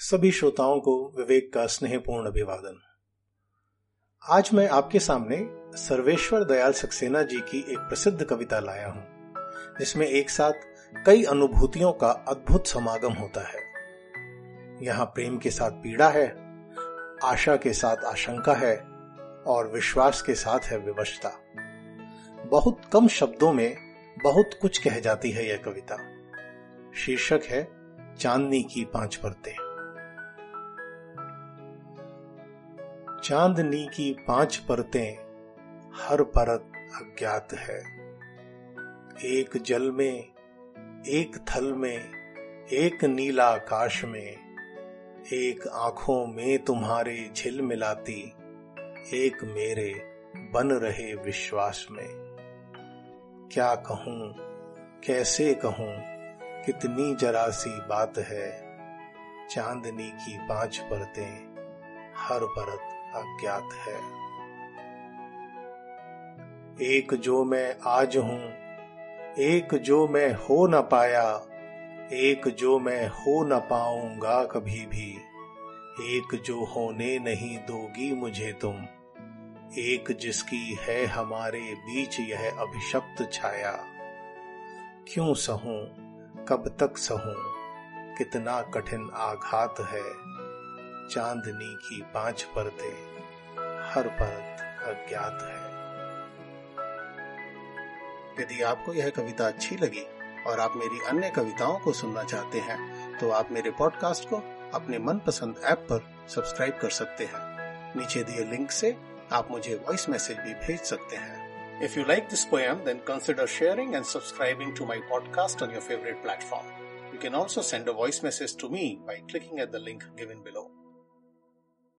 सभी श्रोताओं को विवेक का स्नेहपूर्ण अभिवादन। आज मैं आपके सामने सर्वेश्वर दयाल सक्सेना जी की एक प्रसिद्ध कविता लाया हूँ, जिसमें एक साथ कई अनुभूतियों का अद्भुत समागम होता है। यहाँ प्रेम के साथ पीड़ा है, आशा के साथ आशंका है और विश्वास के साथ है विवशता। बहुत कम शब्दों में बहुत कुछ कह जाती है यह कविता। शीर्षक है, चांदनी की पाँच परतें। चांदनी की पाँच परतें हर परत अज्ञात है। एक जल में, एक थल में, एक नीला आकाश में, एक आँखों में तुम्हारे झिल मिलाती, एक मेरे बन रहे विश्वास में। क्या कहूँ, कैसे कहूँ, कितनी जरा सी बात है। चांदनी की पाँच परतें हर परत अज्ञात है। एक जो मैं आज हूँ, एक जो मैं हो न पाया, एक जो मैं हो न पाऊँगा कभी भी। एक जो होने नहीं दोगी मुझे तुम, एक जिसकी है हमारे बीच यह अभिशप्त छाया। क्यों सहूं, कब तक सहूं, कितना कठिन आघात है। चांदनी की पाँच परते हर परत अज्ञात है। यदि आपको यह कविता अच्छी लगी और आप मेरी अन्य कविताओं को सुनना चाहते हैं तो आप मेरे पॉडकास्ट को अपने मनपसंद ऐप पर सब्सक्राइब कर सकते हैं। नीचे दिए लिंक से आप मुझे वॉइस मैसेज भी भेज सकते हैं। If you like this poem then consider sharing and subscribing to my podcast on your favourite platform you can also send a voice message to me by clicking at the link given below